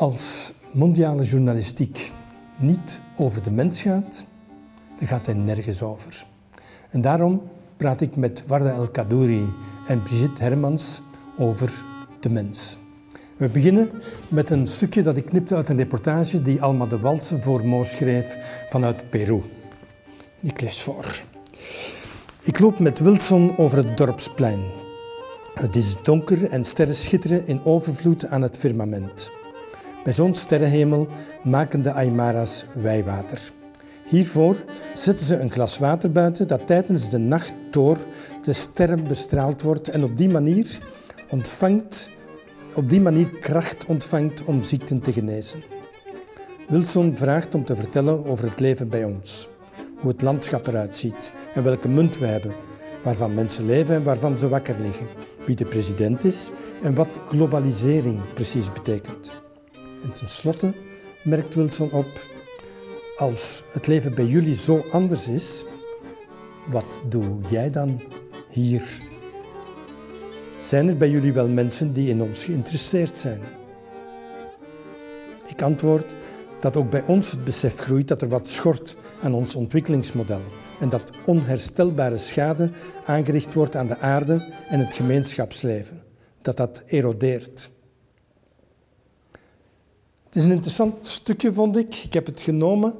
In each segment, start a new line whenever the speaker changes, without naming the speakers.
Als mondiale journalistiek niet over de mens gaat, dan gaat hij nergens over. En daarom praat ik met Warda El Kadouri en Brigitte Hermans over de mens. We beginnen met een stukje dat ik knipte uit een reportage die Alma de Walsen voor Mo schreef vanuit Peru. Ik lees voor. Ik loop met Wilson over het dorpsplein. Het is donker en sterren schitteren in overvloed aan het firmament. Bij zo'n sterrenhemel maken de Aymara's wijwater. Hiervoor zetten ze een glas water buiten dat tijdens de nacht door de sterren bestraald wordt en op die manier ontvangt, op die manier kracht ontvangt om ziekten te genezen. Wilson vraagt om te vertellen over het leven bij ons, hoe het landschap eruit ziet en welke munt we hebben, waarvan mensen leven en waarvan ze wakker liggen, wie de president is en wat globalisering precies betekent. En tenslotte merkt Wilson op, als het leven bij jullie zo anders is, wat doe jij dan hier? Zijn er bij jullie wel mensen die in ons geïnteresseerd zijn? Ik antwoord dat ook bij ons het besef groeit dat er wat schort aan ons ontwikkelingsmodel en dat onherstelbare schade aangericht wordt aan de aarde en het gemeenschapsleven, dat dat erodeert. Het is een interessant stukje, vond ik. Ik heb het genomen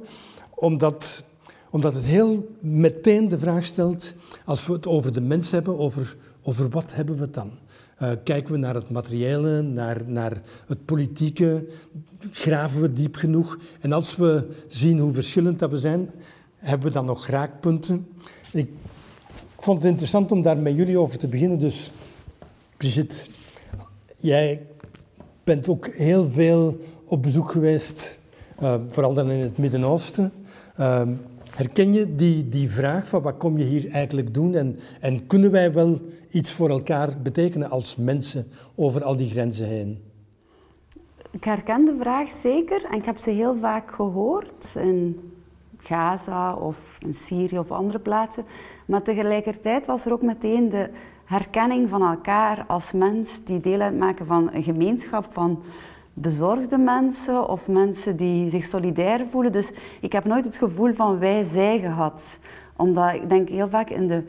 omdat, omdat het heel meteen de vraag stelt, als we het over de mens hebben, over, over wat hebben we het dan? Uh, kijken we naar het materiële, naar, naar het politieke, graven we diep genoeg? En als we zien hoe verschillend dat we zijn, hebben we dan nog raakpunten? Ik vond het interessant om daar met jullie over te beginnen. Dus Brigitte, jij bent ook heel veel op bezoek geweest, uh, vooral dan in het Midden-Oosten. Uh, herken je die, die vraag van wat kom je hier eigenlijk doen en, en kunnen wij wel iets voor elkaar betekenen als mensen over al die grenzen heen?
Ik herken de vraag zeker en ik heb ze heel vaak gehoord in Gaza of in Syrië of andere plaatsen. Maar tegelijkertijd was er ook meteen de herkenning van elkaar als mens die deel uitmaken van een gemeenschap van bezorgde mensen of mensen die zich solidair voelen. Dus ik heb nooit het gevoel van wij-zij gehad. Omdat ik denk heel vaak in de,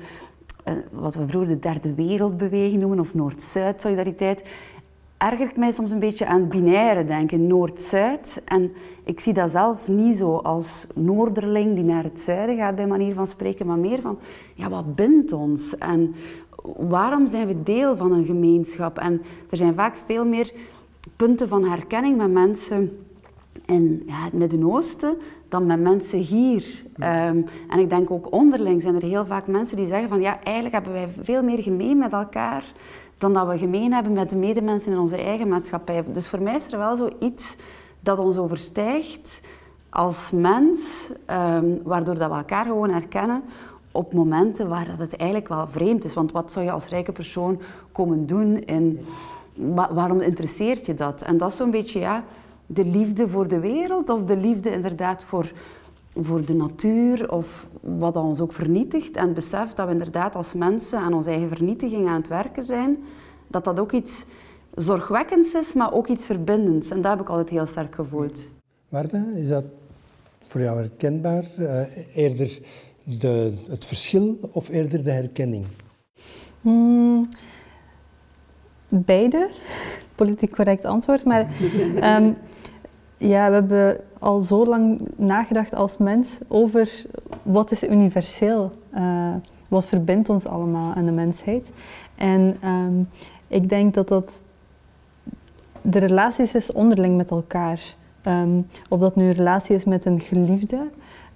eh, wat we vroeger de derde wereldbeweging noemen, of Noord-Zuid solidariteit, erger ik mij soms een beetje aan binaire denken, Noord-Zuid. En ik zie dat zelf niet zo als Noorderling die naar het zuiden gaat, bij manier van spreken, maar meer van, ja, wat bindt ons? En waarom zijn we deel van een gemeenschap? En er zijn vaak veel meer punten van herkenning met mensen in ja, het Midden-Oosten dan met mensen hier. Ehm, en ik denk ook onderling zijn er heel vaak mensen die zeggen van ja, eigenlijk hebben wij veel meer gemeen met elkaar dan dat we gemeen hebben met de medemensen in onze eigen maatschappij. Dus voor mij is er wel zoiets dat ons overstijgt als mens, um, waardoor dat we elkaar gewoon herkennen op momenten waar dat het eigenlijk wel vreemd is. Want wat zou je als rijke persoon komen doen in waarom interesseert je dat? En dat is zo'n beetje ja, de liefde voor de wereld of de liefde inderdaad voor, voor de natuur of wat ons ook vernietigt. En besef dat we inderdaad als mensen aan onze eigen vernietiging aan het werken zijn, dat dat ook iets zorgwekkends is, maar ook iets verbindends. En dat heb ik altijd heel sterk gevoeld.
Marta, is dat voor jou herkenbaar? Uh, eerder de, het verschil of eerder de herkenning?
Hmm, beide, politiek correct antwoord. Maar um, ja, we hebben al zo lang nagedacht als mens over wat is universeel, uh, wat verbindt ons allemaal aan de mensheid. En um, ik denk dat dat de relaties is onderling met elkaar. Um, of dat nu een relatie is met een geliefde,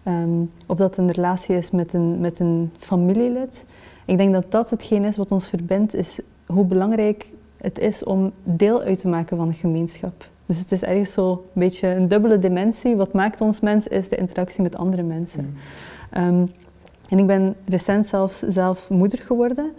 um, of dat een relatie is met een, met een familielid. Ik denk dat dat hetgeen is wat ons verbindt, is hoe belangrijk het is om deel uit te maken van een gemeenschap. Dus het is eigenlijk zo een beetje een dubbele dimensie. Wat maakt ons mens is de interactie met andere mensen. Mm. Um, en ik ben recent zelfs zelf moeder geworden.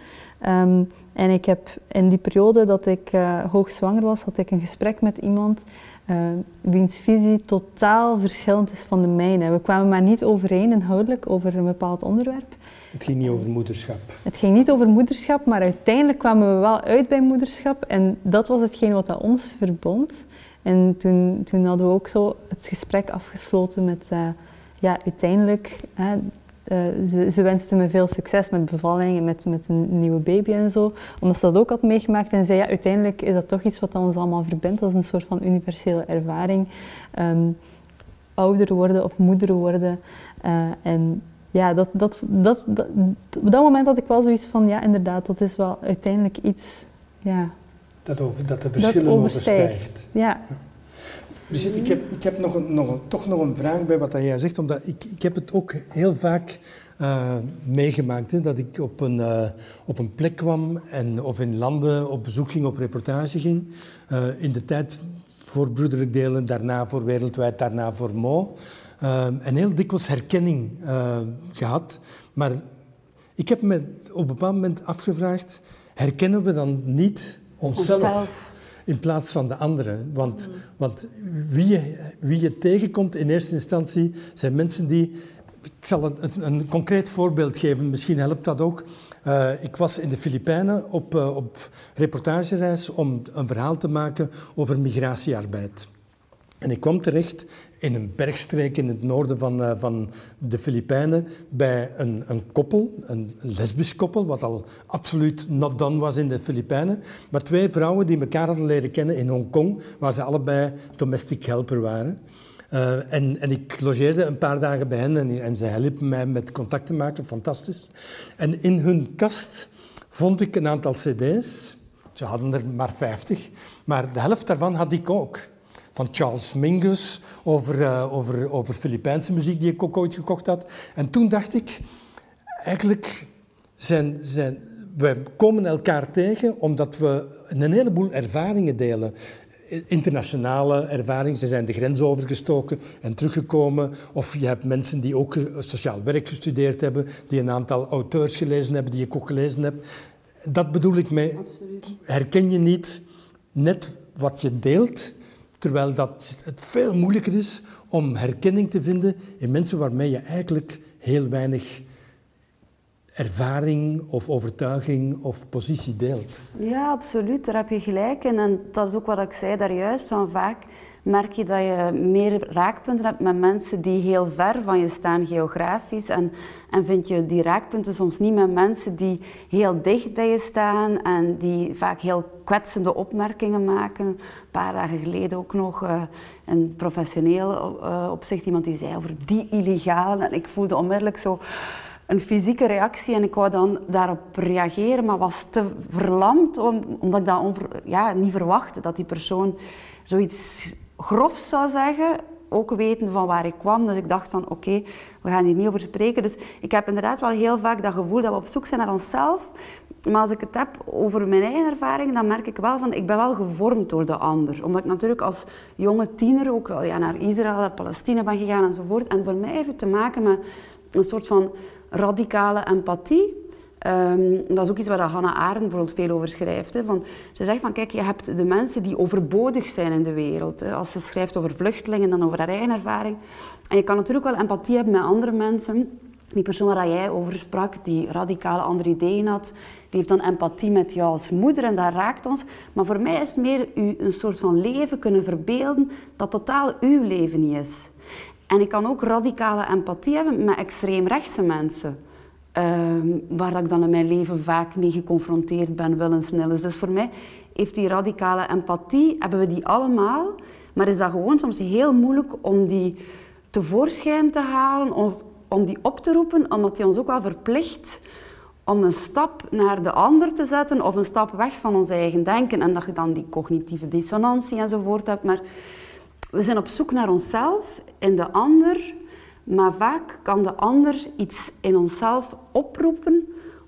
Um, En ik heb in die periode dat ik uh, hoogzwanger was, had ik een gesprek met iemand uh, wiens visie totaal verschillend is van de mijne. We kwamen maar niet overeen inhoudelijk over een bepaald onderwerp.
Het ging niet over moederschap.
Het ging niet over moederschap, maar uiteindelijk kwamen we wel uit bij moederschap. En dat was hetgeen wat dat ons verbond. En toen, toen hadden we ook zo het gesprek afgesloten met, uh, ja, uiteindelijk, hè, uh, ze, ze wenste me veel succes met bevalling en met, met een nieuwe baby en zo. Omdat ze dat ook had meegemaakt en zei, ja, uiteindelijk is dat toch iets wat ons allemaal verbindt. Dat is een soort van universele ervaring. Um, ouder worden of moeder worden. Uh, en ja, dat, dat, dat, dat, op dat moment had ik wel zoiets van, ja, inderdaad, dat is wel uiteindelijk iets, ja...
Dat, over, dat de verschillen overstijgt.
Ja.
Brigitte, ik heb, ik heb nog een, nog een, toch nog een vraag bij wat jij zegt, omdat ik, ik heb het ook heel vaak uh, meegemaakt, hè, dat ik op een, uh, op een plek kwam en, of in landen op bezoek ging, op reportage ging. Uh, in de tijd voor Broederlijk Delen, daarna voor Wereldwijd, daarna voor Mo. En heel dikwijls herkenning gehad. Maar ik heb me op een bepaald moment afgevraagd, herkennen we dan niet onszelf? onszelf in plaats van de anderen. Want, want wie, je, wie je tegenkomt in eerste instantie zijn mensen die. Ik zal een, een concreet voorbeeld geven, misschien helpt dat ook. Uh, ik was in de Filipijnen op, uh, op reportagereis om een verhaal te maken over migratiearbeid. En ik kwam terecht in een bergstreek in het noorden van, uh, van de Filipijnen bij een, een koppel, een lesbisch koppel, wat al absoluut not done was in de Filipijnen. Maar twee vrouwen die elkaar hadden leren kennen in Hongkong, waar ze allebei domestic helper waren. Uh, en, en, ik logeerde een paar dagen bij hen en, en ze hielpen mij met contact te maken, fantastisch. En in hun kast vond ik een aantal cd's. Ze hadden er maar 50, maar de helft daarvan had ik ook van Charles Mingus over, uh, over, over Filipijnse muziek die ik ook ooit gekocht had. En toen dacht ik, eigenlijk zijn, zijn, we komen elkaar tegen omdat we een heleboel ervaringen delen. Internationale ervaringen, ze zijn de grens overgestoken en teruggekomen. Of je hebt mensen die ook sociaal werk gestudeerd hebben, die een aantal auteurs gelezen hebben, die ik ook gelezen heb. Dat bedoel ik mee. Herken je niet net wat je deelt, Terwijl dat het veel moeilijker is om herkenning te vinden in mensen waarmee je eigenlijk heel weinig ervaring of overtuiging of positie deelt.
Ja, absoluut. Daar heb je gelijk in. En dat is ook wat ik zei daar juist. Van vaak merk je dat je meer raakpunten hebt met mensen die heel ver van je staan geografisch. En, en vind je die raakpunten soms niet met mensen die heel dicht bij je staan en die vaak heel kwetsende opmerkingen maken. Een paar dagen geleden ook nog uh, een professioneel uh, opzicht, iemand die zei over die illegale. En ik voelde onmiddellijk zo een fysieke reactie en ik wou dan daarop reageren, maar was te verlamd omdat ik dat ja, niet verwachtte dat die persoon zoiets grof zou zeggen, ook weten van waar ik kwam. Dus ik dacht van oké, we gaan hier niet over spreken. Dus ik heb inderdaad wel heel vaak dat gevoel dat we op zoek zijn naar onszelf. Maar als ik het heb over mijn eigen ervaring, dan merk ik wel van ik ben wel gevormd door de ander. Omdat ik natuurlijk als jonge tiener ook wel ja, naar Israël en Palestina ben gegaan enzovoort. En voor mij heeft het te maken met een soort van radicale empathie. Um, dat is ook iets waar Hannah Arendt bijvoorbeeld veel over schrijft. Hè. Van, ze zegt van, kijk, je hebt de mensen die overbodig zijn in de wereld. Hè. Als ze schrijft over vluchtelingen, dan over haar eigen ervaring. En je kan natuurlijk wel empathie hebben met andere mensen. Die persoon waar jij over sprak, die radicale andere ideeën had, die heeft dan empathie met jou als moeder en dat raakt ons. Maar voor mij is het meer u een soort van leven kunnen verbeelden dat totaal uw leven niet is. En ik kan ook radicale empathie hebben met extreemrechtse mensen. Um, waar ik dan in mijn leven vaak mee geconfronteerd ben, willens nillens. Dus voor mij heeft die radicale empathie, hebben we die allemaal, maar is dat gewoon soms heel moeilijk om die tevoorschijn te halen of om die op te roepen, omdat die ons ook wel verplicht om een stap naar de ander te zetten of een stap weg van ons eigen denken. En dat je dan die cognitieve dissonantie enzovoort hebt. Maar we zijn op zoek naar onszelf in de ander maar vaak kan de ander iets in onszelf oproepen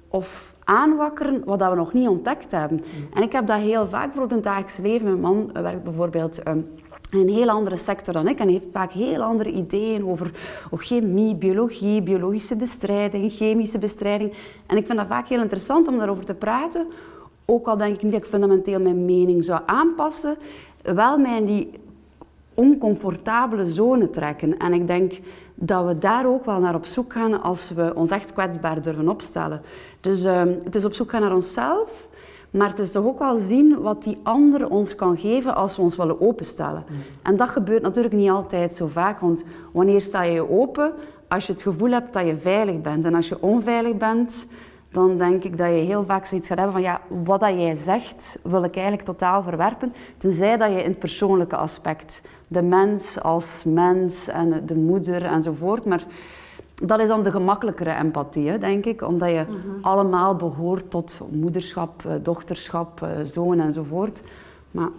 of aanwakkeren wat we nog niet ontdekt hebben. En ik heb dat heel vaak, bijvoorbeeld in het dagelijks leven. Mijn man werkt bijvoorbeeld um, in een heel andere sector dan ik en heeft vaak heel andere ideeën over chemie, biologie, biologische bestrijding, chemische bestrijding. En ik vind dat vaak heel interessant om daarover te praten, ook al denk ik niet dat ik fundamenteel mijn mening zou aanpassen, wel mij in die oncomfortabele zone trekken. En ik denk dat we daar ook wel naar op zoek gaan als we ons echt kwetsbaar durven opstellen. Dus ehm, het is op zoek gaan naar onszelf, maar het is toch ook wel zien wat die ander ons kan geven als we ons willen openstellen. En dat gebeurt natuurlijk niet altijd zo vaak, want wanneer sta je je open? Als je het gevoel hebt dat je veilig bent. En als je onveilig bent, dan denk ik dat je heel vaak zoiets gaat hebben van ja, wat dat jij zegt, wil ik eigenlijk totaal verwerpen. Tenzij dat je in het persoonlijke aspect, de mens als mens en de moeder enzovoort. Maar dat is dan de gemakkelijkere empathie, denk ik, omdat je allemaal behoort tot moederschap, eh, dochterschap, eh, zoon enzovoort. Maar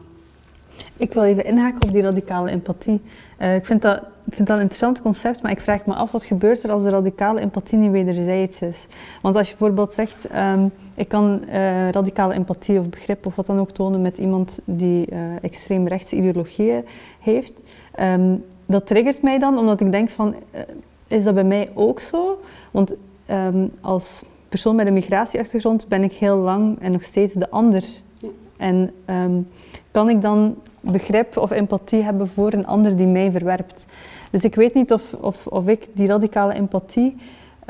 Ik wil even inhaken op die radicale empathie. Eh, ik, vind dat, ik vind dat een interessant concept, maar ik vraag me af wat gebeurt er als de radicale empathie niet wederzijds is. Want als je bijvoorbeeld zegt, ehm, ik kan eh, radicale empathie of begrip of wat dan ook tonen met iemand die uh, extreem rechtse ideologieën heeft, ehm, dat triggert mij dan omdat ik denk van, is dat bij mij ook zo? Want ehm, als persoon met een migratieachtergrond ben ik heel lang en nog steeds de ander. Ja. En kan ik dan begrip of empathie hebben voor een ander die mij verwerpt. Dus ik weet niet of, of, of ik die radicale empathie,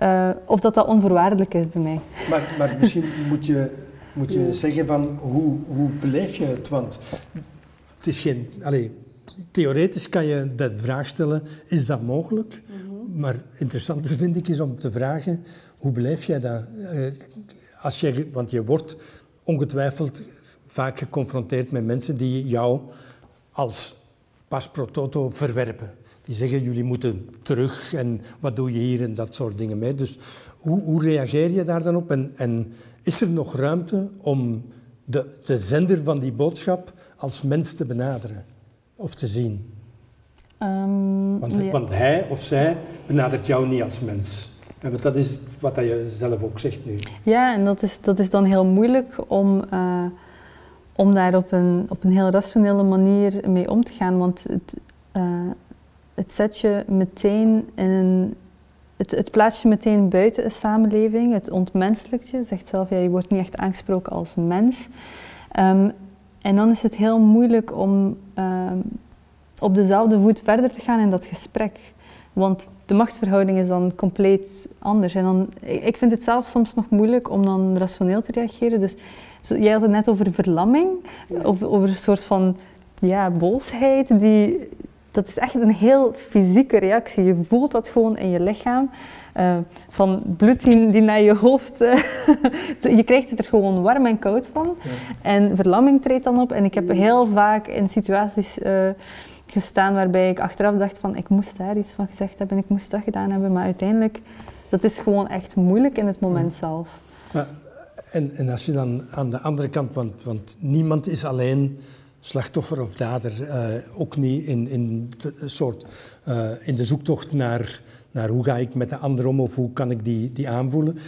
uh, of dat dat onvoorwaardelijk is bij mij.
Maar, maar misschien moet je, moet je zeggen van hoe, hoe beleef je het? Want het is geen... Allez, theoretisch kan je de vraag stellen, is dat mogelijk? Mm -hmm. Maar interessanter vind ik is om te vragen, hoe beleef jij dat? Uh, als je, want je wordt ongetwijfeld vaak geconfronteerd met mensen die jou als pas pro toto verwerpen. Die zeggen, jullie moeten terug en wat doe je hier en dat soort dingen mee. Dus hoe, hoe reageer je daar dan op? En, en, is er nog ruimte om de, de zender van die boodschap als mens te benaderen of te zien? Um, want, ja. want, hij of zij benadert jou niet als mens. En dat is wat je zelf ook zegt nu.
Ja, en dat is, dat is dan heel moeilijk om... Uh, om daar op een, op een heel rationele manier mee om te gaan. Want het, uh, het zet je meteen in een. Het, het plaatst je meteen buiten een samenleving, het ontmenselijkt je. zegt zelf, ja, je wordt niet echt aangesproken als mens. Um, en dan is het heel moeilijk om um, op dezelfde voet verder te gaan in dat gesprek. Want de machtsverhouding is dan compleet anders. En dan, ik vind het zelf soms nog moeilijk om dan rationeel te reageren. Dus jij had het net over verlamming, over, over een soort van ja, boosheid. Die, dat is echt een heel fysieke reactie. Je voelt dat gewoon in je lichaam. Uh, van bloed die, die, naar je hoofd. Uh, je krijgt het er gewoon warm en koud van. Ja. En verlamming treedt dan op. En ik heb heel vaak in situaties uh, gestaan waarbij ik achteraf dacht van ik moest daar iets van gezegd hebben, ik moest dat gedaan hebben. Maar uiteindelijk, dat is gewoon echt moeilijk in het moment zelf.
Maar en, en als je dan aan de andere kant, want, want niemand is alleen slachtoffer of dader, uh, ook niet in, in, de, soort, uh, in de zoektocht naar, naar hoe ga ik met de ander om of hoe kan ik die, die aanvoelen.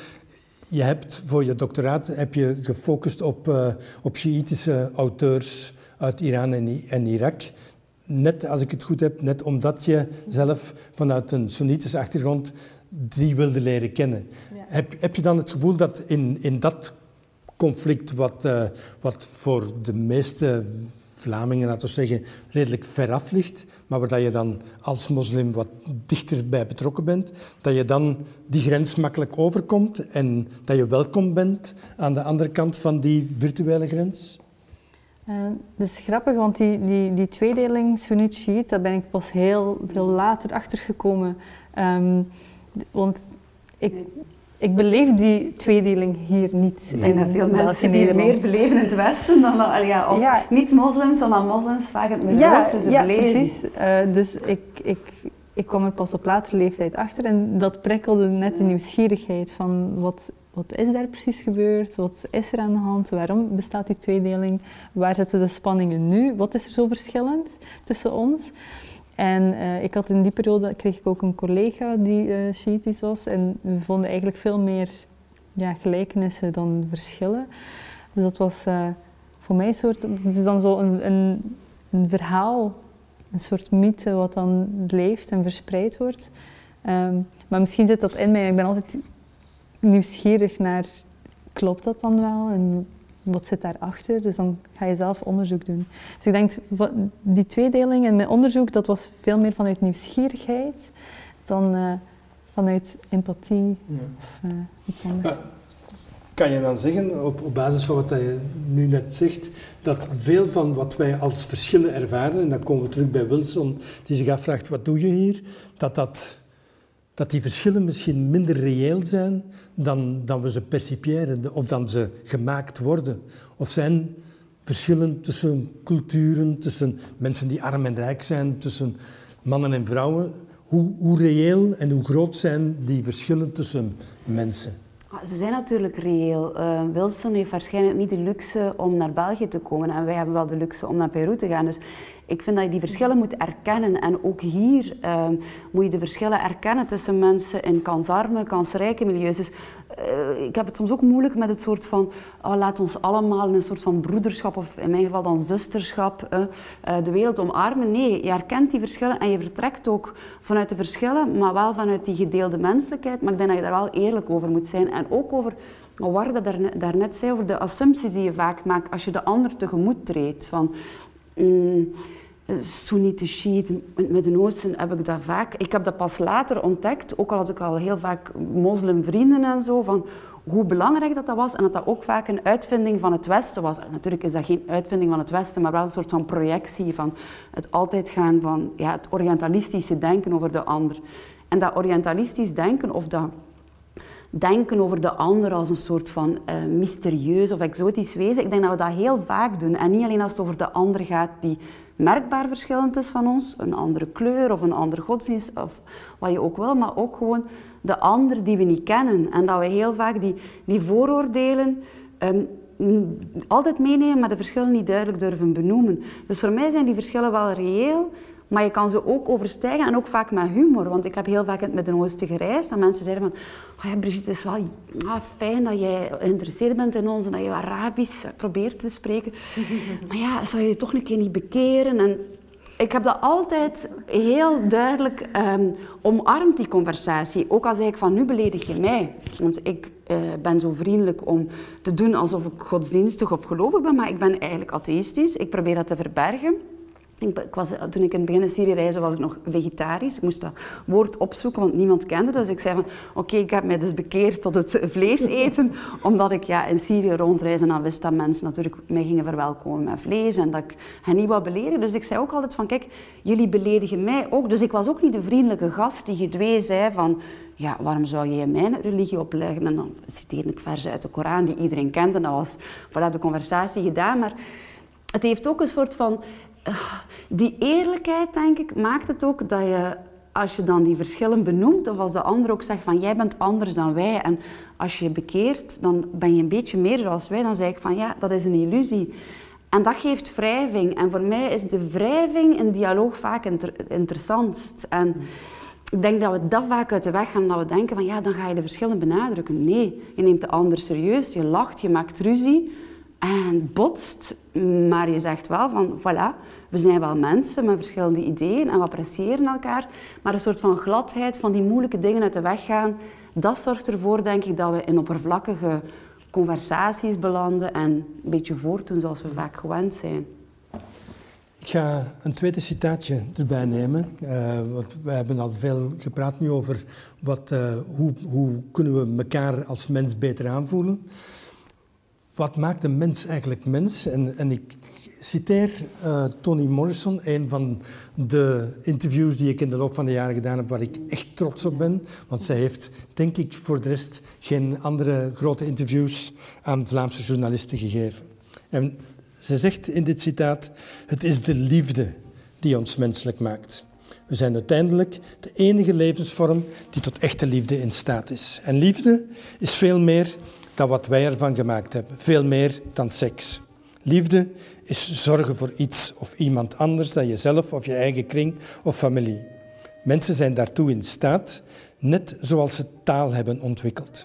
Je hebt voor je doctoraat heb je gefocust op, uh, op Shiïtische auteurs uit Iran en, en Irak. Net, als ik het goed heb, net omdat je zelf vanuit een Soenitische achtergrond die wilde leren kennen. Ja. Heb, heb je dan het gevoel dat in, in dat conflict, wat, uh, wat voor de meeste Vlamingen, laten we zeggen, redelijk veraf ligt, maar waar je dan als moslim wat dichter bij betrokken bent, dat je dan die grens makkelijk overkomt en dat je welkom bent aan de andere kant van die virtuele grens?
Uh, dat is grappig, want die, die, die tweedeling Sunni-Shiite, daar ben ik pas heel veel later achtergekomen. Um, want ik, ik beleef die tweedeling hier niet.
Ik denk dat veel mensen die meer beleven in het Westen dan ja, of ja. niet-moslims dan dan moslims vaak het Midden-Oosten
ja,
ja,
precies. Uh, dus ik, ik, ik kwam er pas op latere leeftijd achter en dat prikkelde net de nieuwsgierigheid van wat, wat is daar precies gebeurd, wat is er aan de hand, waarom bestaat die tweedeling, waar zitten de spanningen nu, wat is er zo verschillend tussen ons. En uh, ik had in die periode kreeg ik ook een collega die uh, Shiitisch was. En we vonden eigenlijk veel meer ja, gelijkenissen dan verschillen. Dus dat was uh, voor mij een soort. Het is dan zo een, een, een, verhaal, een soort mythe wat dan leeft en verspreid wordt. Um, maar misschien zit dat in mij. Ik ben altijd nieuwsgierig naar. Klopt dat dan wel? En wat zit daarachter? Dus dan ga je zelf onderzoek doen. Dus ik denk, die tweedeling in mijn onderzoek, dat was veel meer vanuit nieuwsgierigheid dan uh, vanuit empathie ja. of uh, iets anders.
kan je dan zeggen, op, op basis van wat je nu net zegt, dat veel van wat wij als verschillen ervaren, en dan komen we terug bij Wilson, die zich afvraagt, wat doe je hier? Dat, dat, dat die verschillen misschien minder reëel zijn dan, dan we ze percipiëren of dan ze gemaakt worden. Of zijn verschillen tussen culturen, tussen mensen die arm en rijk zijn, tussen mannen en vrouwen. Hoe, hoe reëel en hoe groot zijn die verschillen tussen mensen?
Ah, ze zijn natuurlijk reëel. Uh, Wilson heeft waarschijnlijk niet de luxe om naar België te komen en wij hebben wel de luxe om naar Peru te gaan. Dus ik vind dat je die verschillen moet erkennen. En ook hier ehm, moet je de verschillen erkennen tussen mensen in kansarme, kansrijke milieus. Dus uh, ik heb het soms ook moeilijk met het soort van, oh, laat ons allemaal in een soort van broederschap, of in mijn geval dan zusterschap, uh, de wereld omarmen. Nee, je herkent die verschillen en je vertrekt ook vanuit de verschillen, maar wel vanuit die gedeelde menselijkheid. Maar ik denk dat je daar wel eerlijk over moet zijn. En ook over wat dat daarnet zei, over de assumpties die je vaak maakt als je de ander tegemoet treedt. Van, mm, Soenitische Shiiten met het Midden-Oosten heb ik dat vaak. Ik heb dat pas later ontdekt, ook al had ik al heel vaak moslimvrienden en zo, van hoe belangrijk dat, dat was en dat dat ook vaak een uitvinding van het Westen was. natuurlijk is dat geen uitvinding van het Westen, maar wel een soort van projectie van het altijd gaan van ja, het orientalistische denken over de ander. En dat orientalistisch denken of dat denken over de ander als een soort van uh, mysterieus of exotisch wezen. Ik denk dat we dat heel vaak doen. En niet alleen als het over de ander gaat die merkbaar verschillend is van ons, een andere kleur of een andere godsdienst of wat je ook wil, maar ook gewoon de ander die we niet kennen. En dat we heel vaak die, die vooroordelen um, altijd meenemen, maar de verschillen niet duidelijk durven benoemen. Dus voor mij zijn die verschillen wel reëel, maar je kan ze ook overstijgen en ook vaak met humor. Want ik heb heel vaak in het Midden-Oosten gereisd en mensen zeiden van... Oh ja, Brigitte, het is wel ah, fijn dat jij geïnteresseerd bent in ons en dat je Arabisch probeert te spreken. maar ja, zou je je toch een keer niet bekeren? En ik heb dat altijd heel duidelijk um, omarmd, die conversatie. Ook als ik van, nu beledig je mij. Want ik uh, ben zo vriendelijk om te doen alsof ik godsdienstig of gelovig ben, maar ik ben eigenlijk atheïstisch. Ik probeer dat te verbergen. Was, toen ik in het begin in Syrië reisde, was ik nog vegetarisch. Ik moest dat woord opzoeken, want niemand kende Dus ik zei van, oké, ik heb mij dus bekeerd tot het vlees eten. omdat ik ja, in Syrië rondreisde en dan wist dat mensen natuurlijk mij gingen verwelkomen met vlees. En dat ik hen niet wou beledigen. Dus ik zei ook altijd van, kijk, jullie beledigen mij ook. Dus ik was ook niet de vriendelijke gast die gedwee zei van... Ja, waarom zou je mijn religie opleggen? En dan citeerde ik versen uit de Koran die iedereen kent. En dat was vanuit de conversatie gedaan. Maar het heeft ook een soort van die eerlijkheid, denk ik, maakt het ook dat je, als je dan die verschillen benoemt, of als de ander ook zegt van jij bent anders dan wij, en als je je bekeert, dan ben je een beetje meer zoals wij, dan zeg ik van ja, dat is een illusie. En dat geeft wrijving. En voor mij is de wrijving in dialoog vaak inter interessantst. En ik denk dat we dat vaak uit de weg gaan, dat we denken van ja, dan ga je de verschillen benadrukken. Nee, je neemt de ander serieus, je lacht, je maakt ruzie en botst. Maar je zegt wel van, voilà, we zijn wel mensen met verschillende ideeën en we appreciëren elkaar. Maar een soort van gladheid, van die moeilijke dingen uit de weg gaan, dat zorgt ervoor, denk ik, dat we in oppervlakkige conversaties belanden en een beetje voortdoen zoals we vaak gewend zijn.
Ik ga een tweede citaatje erbij nemen. Uh, want we hebben al veel gepraat nu over wat, uh, hoe, hoe kunnen we elkaar als mens beter aanvoelen wat maakt een mens eigenlijk mens? En, en ik citeer uh, Toni Morrison, een van de interviews die ik in de loop van de jaren gedaan heb, waar ik echt trots op ben. Want zij heeft, denk ik, voor de rest geen andere grote interviews aan Vlaamse journalisten gegeven. En ze zegt in dit citaat: Het is de liefde die ons menselijk maakt. We zijn uiteindelijk de enige levensvorm die tot echte liefde in staat is. En liefde is veel meer dan wat wij ervan gemaakt hebben. Veel meer dan seks. Liefde is zorgen voor iets of iemand anders dan jezelf of je eigen kring of familie. Mensen zijn daartoe in staat, net zoals ze taal hebben ontwikkeld.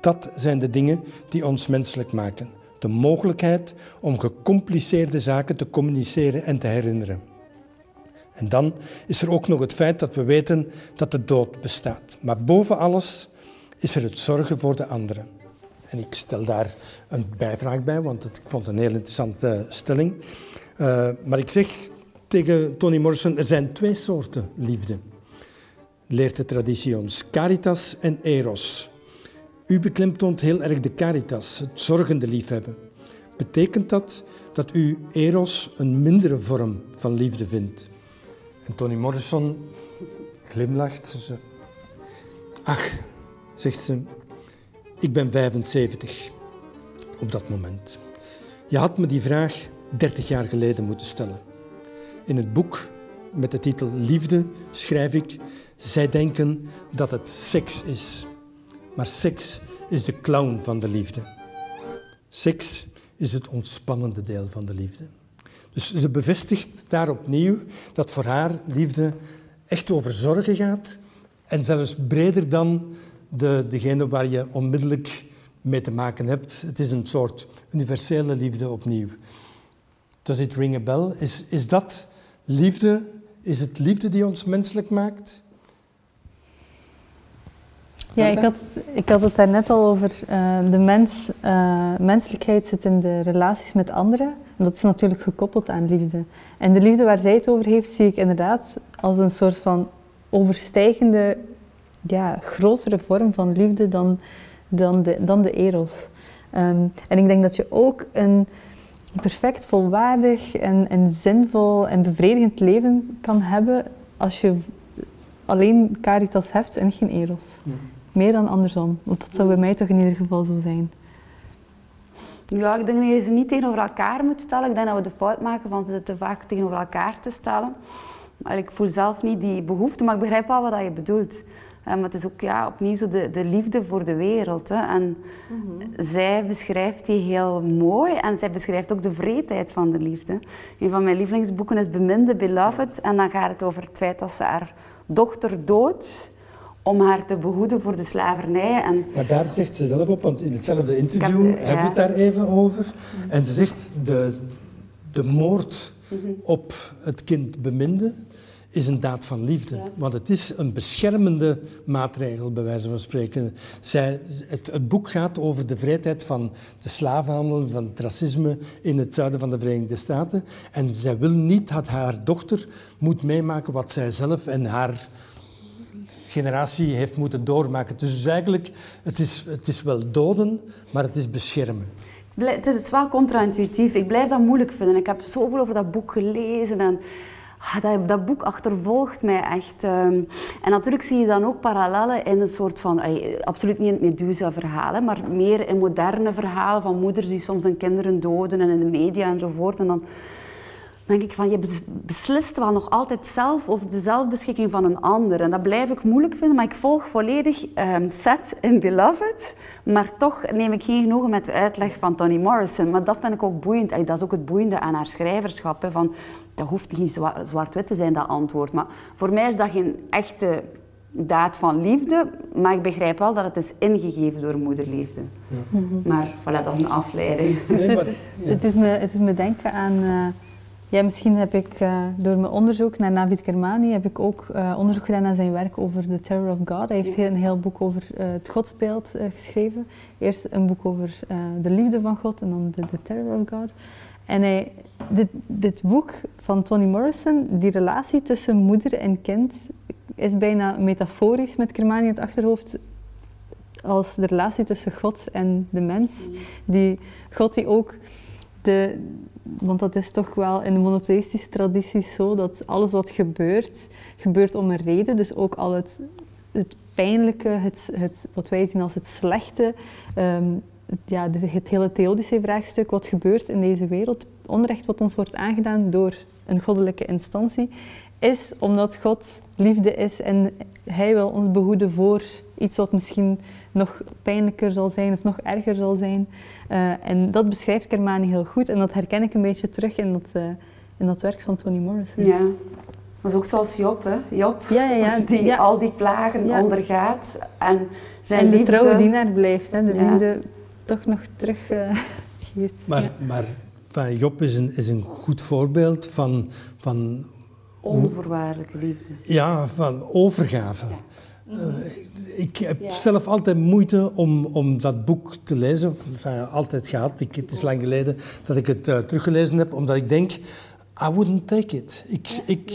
Dat zijn de dingen die ons menselijk maken. De mogelijkheid om gecompliceerde zaken te communiceren en te herinneren. En dan is er ook nog het feit dat we weten dat de dood bestaat. Maar boven alles is er het zorgen voor de anderen. En ik stel daar een bijvraag bij, want het, ik vond het een heel interessante stelling. Uh, maar ik zeg tegen Toni Morrison, er zijn twee soorten liefde. Leert de traditie ons. Caritas en eros. U beklemtoont heel erg de caritas, het zorgende liefhebben. Betekent dat dat u eros een mindere vorm van liefde vindt? En Toni Morrison glimlacht. Ach, zegt ze, ik ben 75 op dat moment. Je had me die vraag 30 jaar geleden moeten stellen. In het boek met de titel Liefde schrijf ik: Zij denken dat het seks is. Maar seks is de clown van de liefde. Seks is het ontspannende deel van de liefde. Dus ze bevestigt daar opnieuw dat voor haar liefde echt over zorgen gaat en zelfs breder dan de, degene waar je onmiddellijk mee te maken hebt. Het is een soort universele liefde opnieuw. Does it ring a bell? Is, is dat liefde? Is het liefde die ons menselijk maakt?
Ja, ik had, ik had het daarnet al over uh, de mens. Uh, menselijkheid zit in de relaties met anderen. En dat is natuurlijk gekoppeld aan liefde. En de liefde waar zij het over heeft, zie ik inderdaad als een soort van overstijgende, ja, grotere vorm van liefde dan, dan, de, dan de eros. Um, en ik denk dat je ook een perfect volwaardig en, en zinvol en bevredigend leven kan hebben als je alleen caritas hebt en geen eros. Meer dan andersom. Want dat zou bij mij toch in ieder geval zo zijn.
Ja, ik denk dat je ze niet tegenover elkaar moet stellen. Ik denk dat we de fout maken van ze te vaak tegenover elkaar te stellen. Maar ik voel zelf niet die behoefte, maar ik begrijp wel wat je bedoelt. Maar het is ook ja, opnieuw zo de, de liefde voor de wereld. Hè. En mhm. zij beschrijft die heel mooi en zij beschrijft ook de vreedheid van de liefde. Een van mijn lievelingsboeken is Beminde, Beloved. En dan gaat het over het feit dat ze haar dochter doodt om haar te behoeden voor de slavernij. En
maar daar zegt ze zelf op, want in hetzelfde interview heb, je het daar even over. En ze zegt de, de moord mhm. op het kind beminde is een daad van liefde. Want het is een beschermende maatregel, bij wijze van spreken. Zij, het, het, boek gaat over de vrijheid van de slavenhandel, van het racisme in het zuiden van de Verenigde Staten. En zij wil niet dat haar dochter moet meemaken wat zij zelf en haar generatie heeft moeten doormaken. Dus eigenlijk, het is, het is wel doden, maar het is beschermen.
Het is wel contra-intuïtief. Ik blijf dat moeilijk vinden. Ik heb zoveel over dat boek gelezen en ah, dat, boek achtervolgt mij echt. Ehm. en natuurlijk zie je dan ook parallellen in een soort van, absoluut niet in het Medusa-verhaal, maar meer in moderne verhalen van moeders die soms hun kinderen doden en in de media enzovoort. En dan denk ik van, je beslist wel nog altijd zelf over de zelfbeschikking van een ander. En dat blijf ik moeilijk vinden, maar ik volg volledig um, Seth in Beloved. Maar toch neem ik geen genoegen met de uitleg van Toni Morrison. Maar dat vind ik ook boeiend. dat is ook het boeiende aan haar schrijverschap. Van, dat hoeft niet zwart-wit te zijn, dat antwoord. Maar voor mij is dat geen echte daad van liefde, maar ik begrijp wel dat het is ingegeven door moederliefde. Ja. Maar voilà, dat is een afleiding.
het, doet me, het doet me denken aan... Uh, ja, misschien heb ik uh, door mijn onderzoek naar Navid Kermani heb ik ook uh, onderzoek gedaan naar zijn werk over The Terror of God. Hij heeft ja. een heel boek over uh, het godsbeeld geschreven. Eerst een boek over de liefde van God en dan The, Terror of God. En hij, dit, dit boek van Toni Morrison, die relatie tussen moeder en kind, is bijna metaforisch met Kermani in het achterhoofd als de relatie tussen God en de mens. Die, God die ook de, want dat is toch wel in de monotheïstische tradities zo dat alles wat gebeurt, gebeurt om een reden. Dus ook al het, het pijnlijke, het, het, wat wij zien als het slechte, het, ja, het hele theodische vraagstuk, wat gebeurt in deze wereld, onrecht wat ons wordt aangedaan door een goddelijke instantie, is omdat God liefde is en Hij wil ons behoeden voor iets wat misschien nog pijnlijker zal zijn of nog erger zal zijn. Uh, en dat beschrijft Kermani heel goed en dat herken ik een beetje terug in dat, uh, in dat werk van Toni Morrison.
Ja. Maar ook zoals Job, hè? Job, ja, ja, ja. die al die plagen ondergaat en zijn
en de
liefde...
trouwe dienaar blijft, hè? de liefde toch nog terug uh, geeft.
Maar, maar van Job is een, is een goed voorbeeld van, van
Onvoorwaardelijke liefde.
Ja, van overgave. ik heb zelf altijd moeite om, om dat boek te lezen. Enfin, altijd gehad. Ik, het is lang geleden dat ik het uh, teruggelezen heb, omdat ik denk... I wouldn't take it. Ik, ik,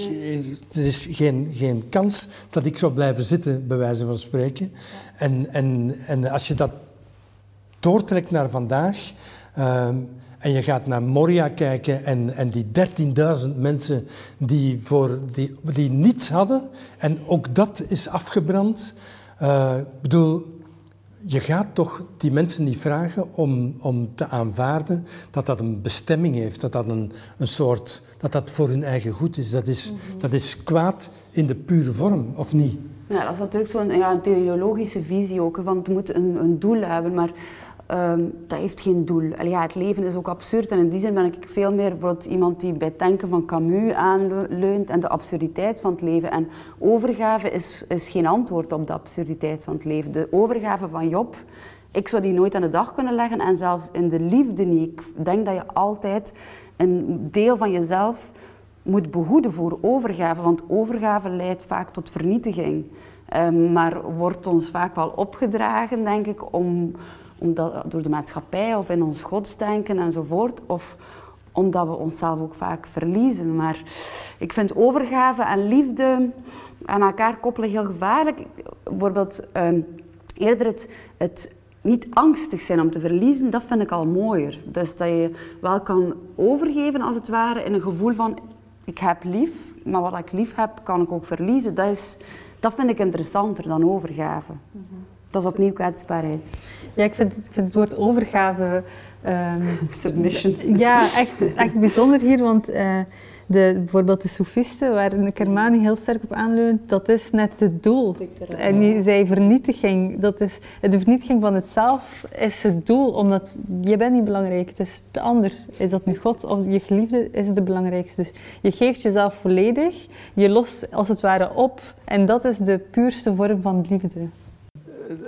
er is geen, geen kans dat ik zou blijven zitten, bij wijze van spreken. En, en, en als je dat doortrekt naar vandaag... Uh, en je gaat naar Moria kijken en, en die 13.000 mensen die, voor, die, die niets hadden. En ook dat is afgebrand. Uh, ik bedoel, je gaat toch die mensen niet vragen om, om te aanvaarden dat dat een bestemming heeft, dat dat een, een soort, dat dat voor hun eigen goed is. Dat is, mhm. dat is kwaad in de pure vorm, of niet?
Ja, dat is natuurlijk zo'n ja, een teleologische visie ook, van het moet een, een doel hebben, maar Um, dat heeft geen doel. Ja, het leven is ook absurd en in die zin ben ik veel meer iemand die bij het denken van Camus aanleunt en de absurditeit van het leven. En overgave is, is geen antwoord op de absurditeit van het leven. De overgave van Job, ik zou die nooit aan de dag kunnen leggen en zelfs in de liefde niet. Ik denk dat je altijd een deel van jezelf moet behoeden voor overgave, want overgave leidt vaak tot vernietiging. Um, maar wordt ons vaak wel opgedragen, denk ik, om omdat, door de maatschappij of in ons godsdenken enzovoort. Of omdat we onszelf ook vaak verliezen. Maar ik vind overgave en liefde aan elkaar koppelen heel gevaarlijk. Bijvoorbeeld ehm, eerder het, het niet angstig zijn om te verliezen, dat vind ik al mooier. Dus dat je wel kan overgeven als het ware in een gevoel van ik heb lief, maar wat ik lief heb kan ik ook verliezen. Dat, is, dat vind ik interessanter dan overgave. Mhm. Dat is opnieuw kwetsbaarheid.
Ja, ik vind, ik vind het woord overgave...
Um, Submission.
Ja, echt, echt bijzonder hier, want uh, de, bijvoorbeeld de soefisten, waar Kermani heel sterk op aanleunt, dat is net het doel. En die zei vernietiging, dat is, de vernietiging van het zelf is het doel, omdat je bent niet belangrijk, het is de ander. Is dat nu God of je geliefde, is het de belangrijkste. Dus je geeft jezelf volledig, je lost als het ware op en dat is de puurste vorm van liefde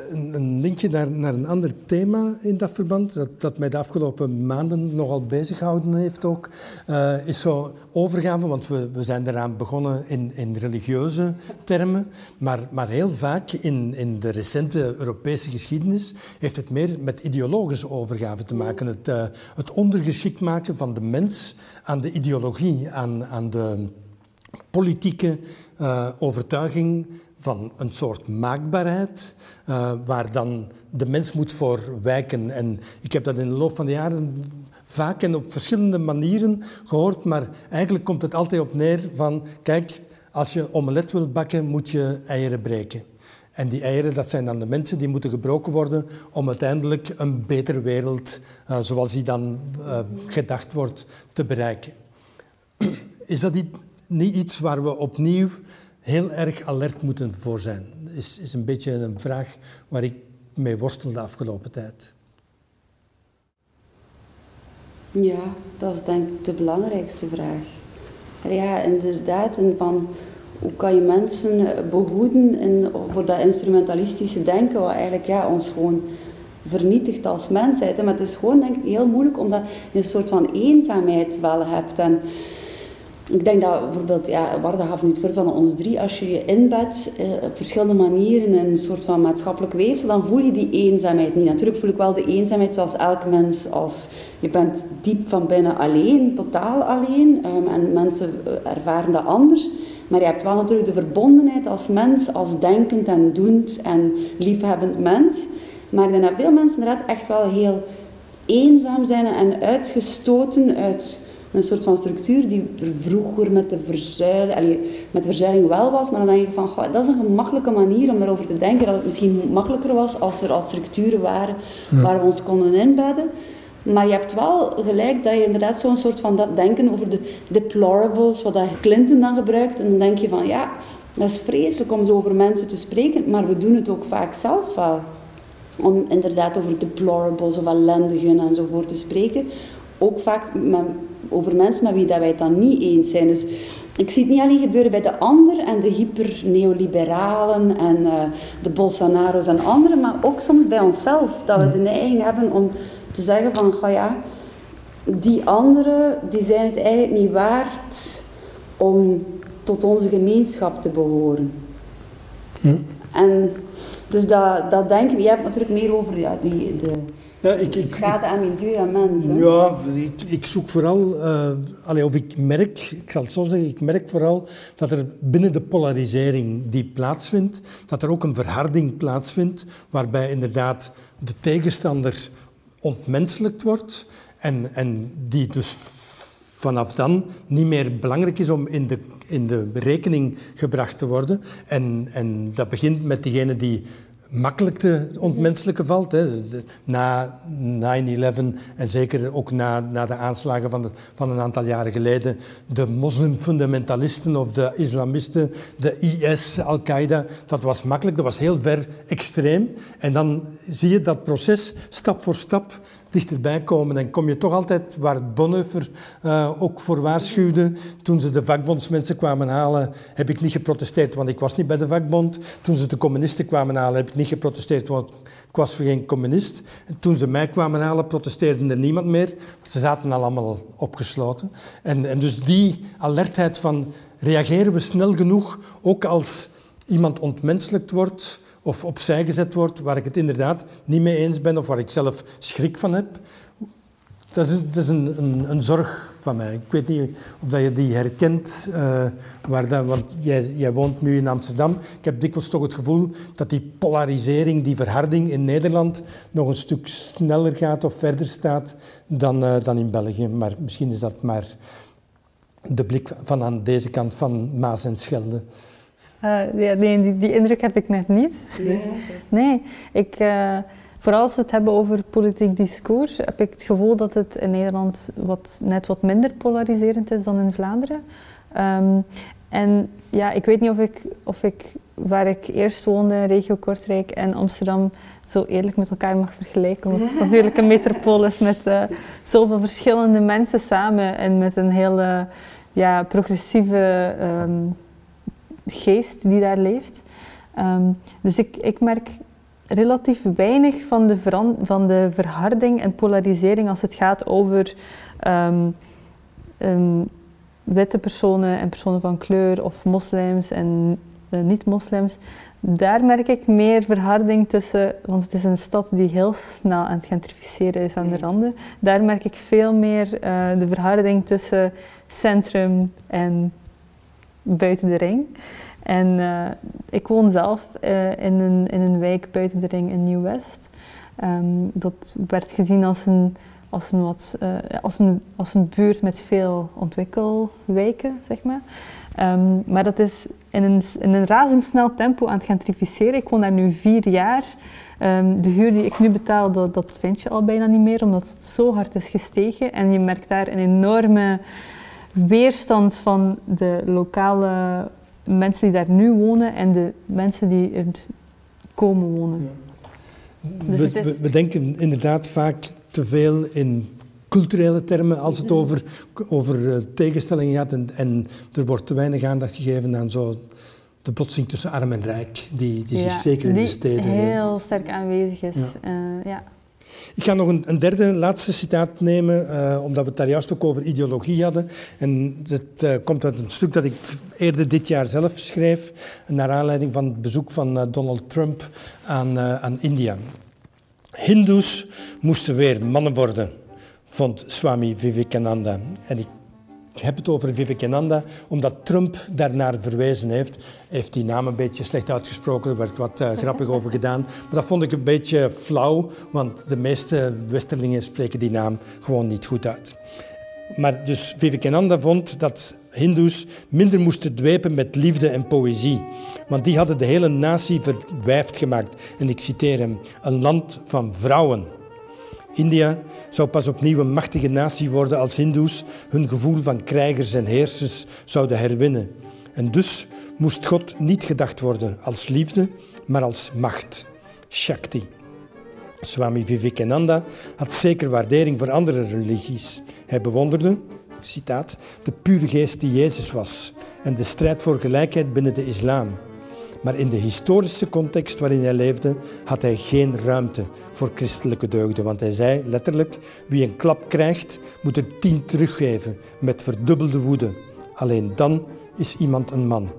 een, een linkje naar, naar, een ander thema in dat verband, dat, dat mij de afgelopen maanden nogal bezig gehouden heeft ook, uh, is zo overgave, want we, we zijn eraan begonnen in, in religieuze termen, maar, maar heel vaak in, in de recente Europese geschiedenis heeft het meer met ideologische overgave te maken. Het, uh, het ondergeschikt maken van de mens aan de ideologie, aan, aan de politieke uh, overtuiging van een soort maakbaarheid, uh, waar dan de mens moet voor wijken. En ik heb dat in de loop van de jaren vaak en op verschillende manieren gehoord, maar eigenlijk komt het altijd op neer van, kijk, als je omelet wil bakken, moet je eieren breken. En die eieren, dat zijn dan de mensen die moeten gebroken worden om uiteindelijk een betere wereld, uh, zoals die dan uh, gedacht wordt, te bereiken. Is dat niet iets waar we opnieuw heel erg alert moeten voor zijn. Is, is een beetje een vraag waar ik mee worstel de afgelopen tijd.
Ja, dat is denk ik de belangrijkste vraag. Ja, inderdaad. En van, hoe kan je mensen eh, behoeden in, voor dat instrumentalistische denken, wat eigenlijk ja, ons gewoon vernietigt als mensheid. Maar het is gewoon denk ik heel moeilijk omdat je een soort van eenzaamheid wel hebt. En, ik denk dat bijvoorbeeld, ja, Warda gaf nu het voor van ons drie, als je je inbedt eh, op verschillende manieren in een soort van maatschappelijk weefsel, dan voel je die eenzaamheid niet. Natuurlijk voel ik wel de eenzaamheid zoals elk mens, als je bent diep van binnen alleen, totaal alleen, um, en mensen eh, ervaren dat anders. Maar je hebt wel natuurlijk de verbondenheid als mens, als denkend en doend en liefhebbend mens. Maar ik denk dat veel mensen inderdaad echt wel heel eenzaam zijn en uitgestoten uit een soort van structuur die er vroeger met de, verzuiling, met de verzuiling wel was. Maar dan denk ik van, goh, dat is een gemakkelijke manier om daarover te denken. Dat het misschien makkelijker was als er al structuren waren waar we ons konden inbedden. Maar je hebt wel gelijk dat je inderdaad zo'n soort van dat denken over de deplorables, wat dat Clinton dan gebruikt. En dan denk je van, ja, dat is vreselijk om zo over mensen te spreken, maar we doen het ook vaak zelf wel. Om inderdaad over deplorables of ellendigen enzovoort te spreken. Ook vaak met over mensen met wie dat wij het dan niet eens zijn. Dus ik zie het niet alleen gebeuren bij de ander en de hyper-neoliberalen en uh, de Bolsonaro's en anderen, maar ook soms bij onszelf. Dat we de neiging hebben om te zeggen van, ga ja, die anderen die zijn het eigenlijk niet waard om tot onze gemeenschap te behoren. En dus dat, dat denken, je hebt natuurlijk meer over ja, die, de
ja, ik, ik,
schade aan milieu en mensen.
Ja, ik, ik zoek vooral, uh, of ik merk, ik zal het zo zeggen, ik merk vooral dat er binnen de polarisering die plaatsvindt, dat er ook een verharding plaatsvindt, waarbij inderdaad de tegenstander ontmenselijkt wordt en, en die dus vanaf dan niet meer belangrijk is om in de, in de rekening gebracht te worden. En, en dat begint met diegene die makkelijk te ontmenselijken valt. Hè. Na 9-11 en zeker ook na, na de aanslagen van, de, van een aantal jaren geleden, de moslimfundamentalisten of de islamisten, de IS, Al-Qaeda, dat was makkelijk, dat was heel ver extreem. En dan zie je dat proces stap voor stap dichterbij komen. En kom je toch altijd waar Bonhoeffer uh, ook voor waarschuwde. Toen ze de vakbondsmensen kwamen halen, heb ik niet geprotesteerd, want ik was niet bij de vakbond. Toen ze de communisten kwamen halen, heb ik niet geprotesteerd, want ik was geen communist. En toen ze mij kwamen halen, protesteerde er niemand meer. Ze zaten al allemaal opgesloten. En, en dus die alertheid van reageren we snel genoeg, ook als iemand ontmenselijkt wordt of opzij gezet wordt, waar ik het inderdaad niet mee eens ben of waar ik zelf schrik van heb. Dat is, dat is een, een, zorg van mij. Ik weet niet of dat je die herkent, uh, waar want jij, jij, woont nu in Amsterdam. Ik heb dikwijls toch het gevoel dat die polarisering, die verharding in Nederland nog een stuk sneller gaat of verder staat dan, uh, dan in België. Maar misschien is dat maar de blik van aan deze kant van Maas en Schelde.
Nee, die, die, indruk heb ik net niet. Nee, nee ik, uh, vooral als we het hebben over politiek discours, heb ik het gevoel dat het in Nederland wat, net wat minder polariserend is dan in Vlaanderen. Um, en ja, ik weet niet of ik, of ik, waar ik eerst woonde, regio Kortrijk en Amsterdam, zo eerlijk met elkaar mag vergelijken. Omdat het natuurlijk een metropolis met uh, zoveel verschillende mensen samen en met een hele ja, progressieve um, geest die daar leeft. Um, dus ik, ik merk relatief weinig van de, van de verharding en polarisering als het gaat over um, um, witte personen en personen van kleur of moslims en uh, niet-moslims. Daar merk ik meer verharding tussen, want het is een stad die heel snel aan het gentrificeren is aan de randen. Daar merk ik veel meer uh, de verharding tussen centrum en buiten de ring. En uh, ik woon zelf uh, in, een, in een wijk buiten de ring in Nieuw-West. Um, dat werd gezien als een, als, een wat, uh, als, een, als een buurt met veel ontwikkelwijken, zeg maar. Um, maar dat is in een, in een razendsnel tempo aan het gentrificeren. Ik woon daar nu vier jaar. Um, de huur die ik nu betaal, dat, dat vind je al bijna niet meer, omdat het zo hard is gestegen. En je merkt daar een enorme weerstand van de lokale mensen die daar nu wonen en de mensen die er komen wonen.
Dus we, is... we, denken inderdaad vaak te veel in culturele termen als het over, over uh, tegenstellingen gaat en, en, er wordt te weinig aandacht gegeven aan zo de botsing tussen arm en rijk, die, die zich zeker in de steden...
heel sterk aanwezig is, ja. Uh, ja.
Ik ga nog een, een derde, laatste citaat nemen, uh, omdat we het daar juist ook over ideologie hadden. En het uh, komt uit een stuk dat ik eerder dit jaar zelf schreef, naar aanleiding van het bezoek van uh, Donald Trump aan, aan India. Hindoes moesten weer mannen worden, vond Swami Vivekananda. En ik ik heb het over Vivekananda, omdat Trump daarnaar verwezen heeft. Hij heeft die naam een beetje slecht uitgesproken, er werd wat uh, grappig over gedaan. Maar dat vond ik een beetje flauw, want de meeste Westerlingen spreken die naam gewoon niet goed uit. Maar dus Vivekananda vond dat Hindoes minder moesten dwepen met liefde en poëzie. Want die hadden de hele natie verwijfd gemaakt. En ik citeer hem: een land van vrouwen. India zou pas opnieuw een machtige natie worden als Hindoes hun gevoel van krijgers en heersers zouden herwinnen. En dus moest God niet gedacht worden als liefde, maar als macht, Shakti. Swami Vivekananda had zeker waardering voor andere religies. Hij bewonderde, citaat, de pure geest die Jezus was en de strijd voor gelijkheid binnen de islam. Maar in de historische context waarin hij leefde, had hij geen ruimte voor christelijke deugden. Want hij zei letterlijk: wie een klap krijgt, moet er tien teruggeven met verdubbelde woede. Alleen dan is iemand een man.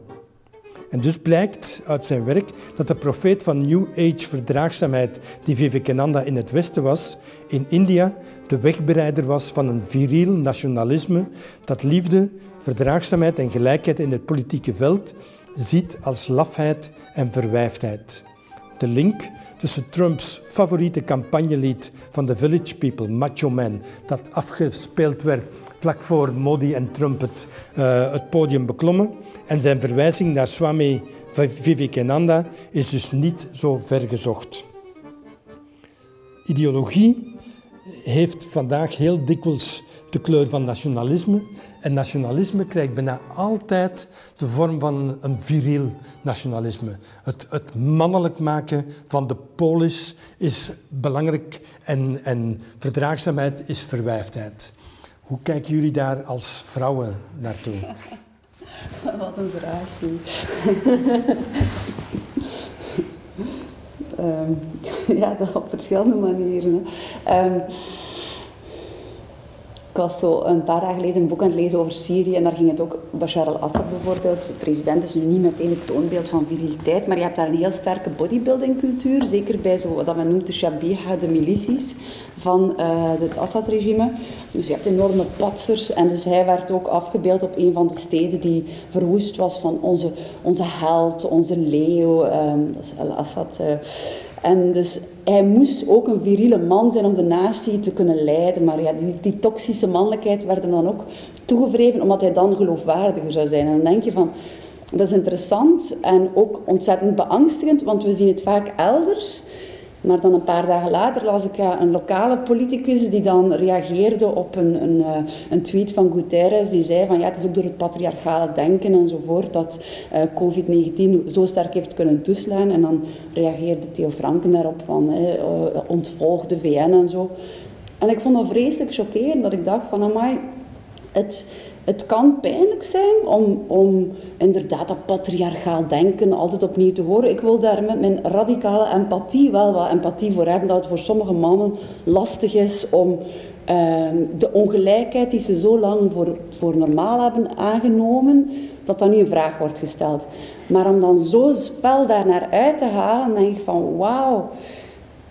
En dus blijkt uit zijn werk dat de profeet van New Age verdraagzaamheid, die Vivekananda in het Westen was, in India de wegbereider was van een viriel nationalisme dat liefde, verdraagzaamheid en gelijkheid in het politieke veld ziet als lafheid en verwijfdheid. De link tussen Trumps favoriete campagnelied van The Village People, Macho Man, dat afgespeeld werd vlak voor Modi en Trump het, het podium beklommen, en zijn verwijzing naar Swami Vivekananda is dus niet zo ver gezocht. Ideologie heeft vandaag heel dikwijls de kleur van nationalisme. En nationalisme krijgt bijna altijd de vorm van een viriel nationalisme. Het, het mannelijk maken van de polis is belangrijk en, en verdraagzaamheid is verwijfdheid. Hoe kijken jullie daar als vrouwen naartoe?
Wat een vraag. um, ja, dat op verschillende manieren. Ik was zo een paar dagen geleden een boek aan het lezen over Syrië en daar ging het ook, Bashar al-Assad bijvoorbeeld, de president is nu niet meteen het toonbeeld van viriliteit, maar je hebt daar een heel sterke bodybuilding cultuur, zeker bij zo, wat men noemt de Shabiha, de milities van uh, het Assad-regime. Dus je hebt enorme patsers en dus hij werd ook afgebeeld op een van de steden die verwoest was van onze, onze held, onze leeuw, um, dat is al-Assad. Uh, en dus hij moest ook een viriele man zijn om de natie te kunnen leiden. Maar ja, die, die toxische mannelijkheid werd dan ook toegevreven, omdat hij dan geloofwaardiger zou zijn. En dan denk je van, dat is interessant en ook ontzettend beangstigend, want we zien het vaak elders. Maar dan een paar dagen later las ik een lokale politicus die dan reageerde op een, een, eh, een, tweet van Guterres. Die zei van ja, het is ook door het patriarchale denken enzovoort dat uh, COVID-19 zo sterk heeft kunnen toeslaan. En dan reageerde Theo Franken daarop van uh, ontvolg de VN en zo. En ik vond dat vreselijk chockerend, dat ik dacht van amai, het het kan pijnlijk zijn om, om inderdaad dat patriarchaal denken altijd opnieuw te horen. Ik wil daar met mijn radicale empathie wel wat empathie voor hebben, dat het voor sommige mannen lastig is om ehm, de ongelijkheid die ze zo lang voor, voor normaal hebben aangenomen, dat dat nu een vraag wordt gesteld. Maar om dan zo fel daar naar uit te halen, denk ik van wauw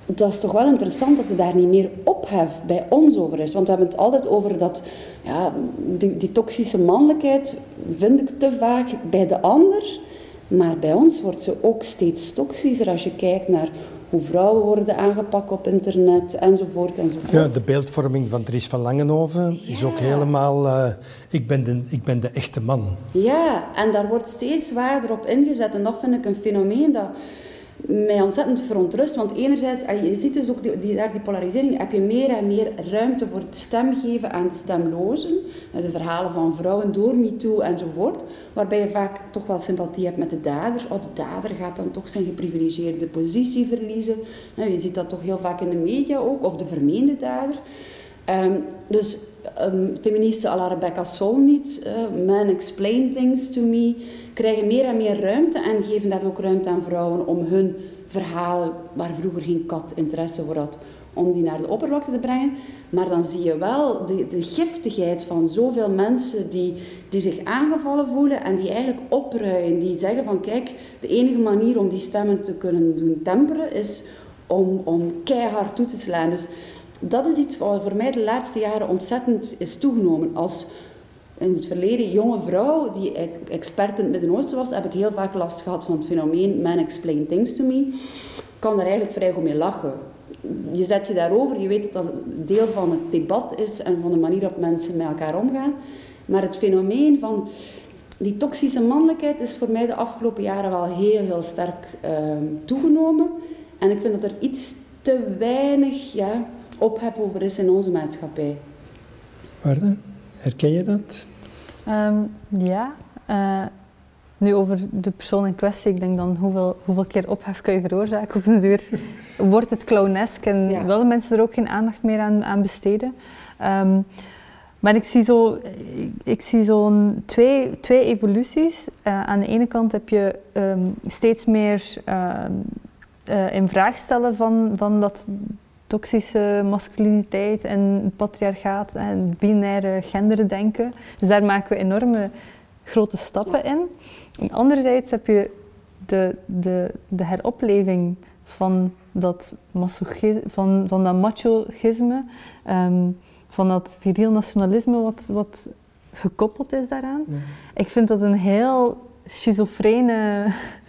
dat is toch wel interessant dat er daar niet meer ophef bij ons over is. Want we hebben het altijd over dat, ja, die, die toxische mannelijkheid vind ik te vaak bij de ander. Maar bij ons wordt ze ook steeds toxischer als je kijkt naar hoe vrouwen worden aangepakt op internet enzovoort enzovoort.
Ja, de beeldvorming van Dries van Langenhoven is ook helemaal, uh, ik, ben de, ik ben de echte man.
Ja, en daar wordt steeds zwaarder op ingezet en dat vind ik een fenomeen dat mij ontzettend verontrust. Want enerzijds, je ziet dus ook die, daar die polarisering, heb je meer en meer ruimte voor het stemgeven aan de stemlozen. De verhalen van vrouwen door MeToo enzovoort. Waarbij je vaak toch wel sympathie hebt met de dader. Oh, de dader gaat dan toch zijn geprivilegeerde positie verliezen. Je ziet dat toch heel vaak in de media ook, of de vermeende dader. Um, dus um, feministen à la Rebecca Solnit, uh, Men Explain Things to Me, krijgen meer en meer ruimte en geven daar ook ruimte aan vrouwen om hun verhalen, waar vroeger geen kat interesse voor had, om die naar de oppervlakte te brengen. Maar dan zie je wel de, de giftigheid van zoveel mensen die, die zich aangevallen voelen en die eigenlijk opruien. Die zeggen van kijk, de enige manier om die stemmen te kunnen doen temperen is om, om keihard toe te slaan. Dus dat is iets wat voor mij de laatste jaren ontzettend is toegenomen. Als in het verleden jonge vrouw die expert in het Midden-Oosten was, heb ik heel vaak last gehad van het fenomeen man explain things to me. Ik kan er eigenlijk vrij goed mee lachen. Je zet je daarover, je weet dat dat deel van het debat is en van de manier waarop mensen met elkaar omgaan. Maar het fenomeen van die toxische mannelijkheid is voor mij de afgelopen jaren wel heel, heel sterk uh, toegenomen. En ik vind dat er iets te weinig ja, ophef over is in onze maatschappij.
Waarde, herken je dat?
Um, ja. Uh, nu over de persoon in kwestie, ik denk dan hoeveel, hoeveel keer ophef kun je veroorzaken op de duur. Wordt het clownesk en ja. willen mensen er ook geen aandacht meer aan, aan besteden? Um, maar ik zie zo, ik, ik zie zo'n twee, twee evoluties. Uh, aan de ene kant heb je um, steeds meer uh, in vraag stellen van, van dat toxische masculiniteit en patriarchaat en binaire genderdenken. Dus daar maken we enorme grote stappen in. En anderzijds heb je de, de, de heropleving van dat, van, van dat machisme, um, van dat viriel nationalisme wat, wat gekoppeld is daaraan. Ik vind dat een heel schizofrene,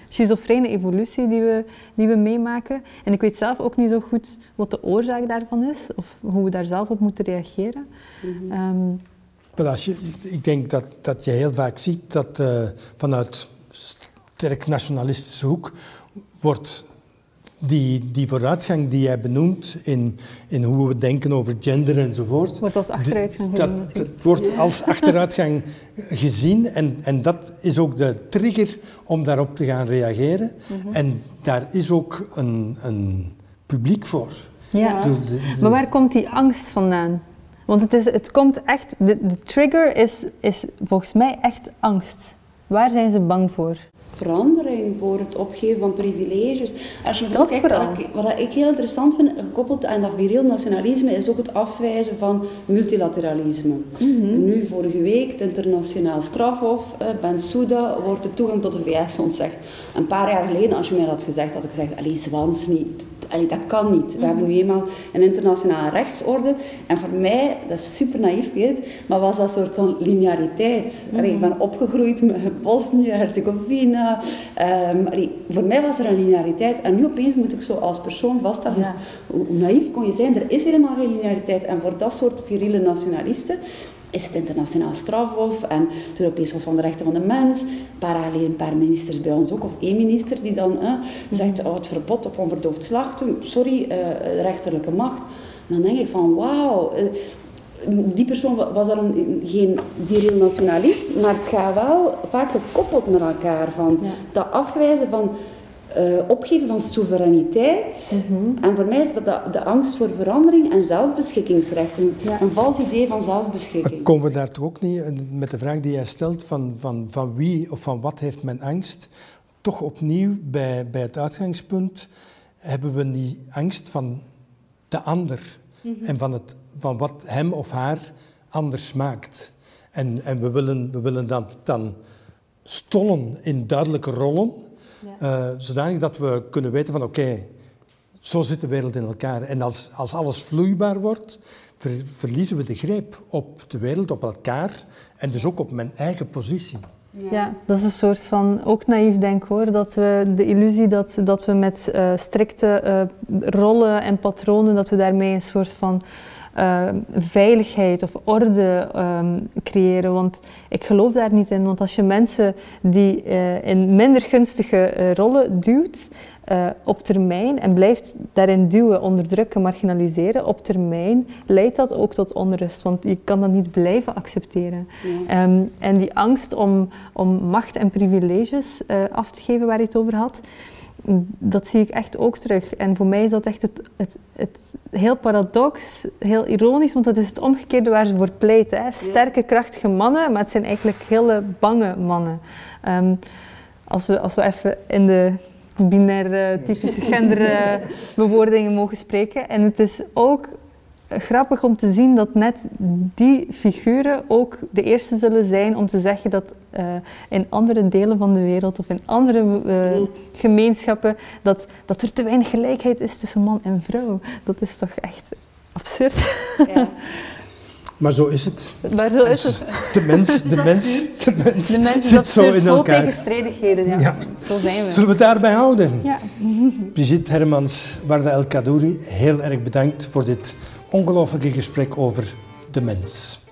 schizofrene evolutie die we, die we meemaken. En ik weet zelf ook niet zo goed wat de oorzaak daarvan is, of hoe we daar zelf op moeten reageren.
Mm -hmm. als je, ik denk dat, dat je heel vaak ziet dat uh, vanuit sterk nationalistische hoek wordt die, die vooruitgang die jij benoemt in, in hoe we denken over gender enzovoort.
Wordt als achteruitgang
gezien. Dat, dat, wordt als achteruitgang gezien en, en dat is ook de trigger om daarop te gaan reageren. Mhm. En daar is ook een, een publiek voor.
Ja. Maar waar komt die angst vandaan? Want het, is, het komt echt, de, de trigger is, is volgens mij echt angst. Waar zijn ze bang voor?
Verandering, voor het opgeven van privileges. Als je dat kijkt, wat, ik, wat ik heel interessant vind, gekoppeld aan dat viriel nationalisme, is ook het afwijzen van multilateralisme. Mhm. Nu, vorige week, het internationaal strafhof, eh, Ben Souda, wordt de toegang tot de VS ontzegd. Een paar jaar geleden, als je mij dat had gezegd, had ik gezegd, allee, Zwans niet. Allee, dat kan niet. We mhm. hebben nu eenmaal een internationale rechtsorde. En voor mij, dat is super naïef, weet maar was dat een soort van lineariteit. Allee, ik mhm. ben opgegroeid met Bosnië, Herzegovina, Ehm, voor mij was er een lineariteit en nu opeens moet ik zo als persoon vaststellen, hoe, hoe, naïef kon je zijn? Er is helemaal geen lineariteit. En voor dat soort viriele nationalisten is het internationaal strafhof en het Europees Hof van de Rechten van de Mens. Een paar geleden een paar ministers bij ons ook, of één minister die dan zegt, oh, het verbod op onverdoofd slachten, sorry, uh, rechterlijke macht. dan denk ik van, wauw, eh, die persoon was dan geen viril nationalist, maar het gaat wel vaak gekoppeld met elkaar. Van dat afwijzen van uh, opgeven van soevereiniteit. Mhm. En voor mij is dat de, de, angst voor verandering en zelfbeschikkingsrechten. Een vals idee van zelfbeschikking.
Komen we daar toch ook niet met de vraag die jij stelt van, van, van wie of van wat heeft men angst? Toch opnieuw bij, bij het uitgangspunt hebben we niet angst van de ander mhm. en van het van wat hem of haar anders maakt. En, en we, willen, we willen dat dan stollen in duidelijke rollen, ja. uh, zodanig dat we kunnen weten van oké, zo zit de wereld in elkaar. En als, als alles vloeibaar wordt, verliezen we de greep op de wereld, op elkaar en dus ook op mijn eigen positie.
Ja. dat is een soort van, ook naïef denk hoor, dat we de illusie dat, dat we met uh, strikte uh, rollen en patronen, dat we daarmee een soort van uh, veiligheid of orde um, creëren. Want ik geloof daar niet in. Want als je mensen die uh, in minder gunstige uh, rollen duwt, op termijn en blijft daarin duwen, onderdrukken, marginaliseren, op termijn leidt dat ook tot onrust. Want je kan dat niet blijven accepteren. Ja. Um, en die angst om, om macht en privileges af te geven waar je het over had dat zie ik echt ook terug. En voor mij is dat echt het, het, het heel paradox, heel ironisch, want dat is het omgekeerde waar ze voor pleiten. Hè. Sterke, krachtige mannen, maar het zijn eigenlijk hele bange mannen. Ehm, als, we, als we even in de binaire, typische genderbewoordingen mogen spreken. En het is ook grappig om te zien dat net die figuren ook de eerste zullen zijn om te zeggen dat uh, in andere delen van de wereld of in andere uh, gemeenschappen dat, dat er te weinig gelijkheid is tussen man en vrouw. Dat is toch echt absurd. Ja.
Maar zo is het.
Maar zo is het.
De mens, de mens, de mens,
de mens zit zo in elkaar. tegenstrijdigheden, ja. ja. Zo zijn we.
Zullen we het daarbij houden? Ja. Brigitte Hermans, Warda El Kadouri, heel erg bedankt voor dit ongelooflijke gesprek over de mens.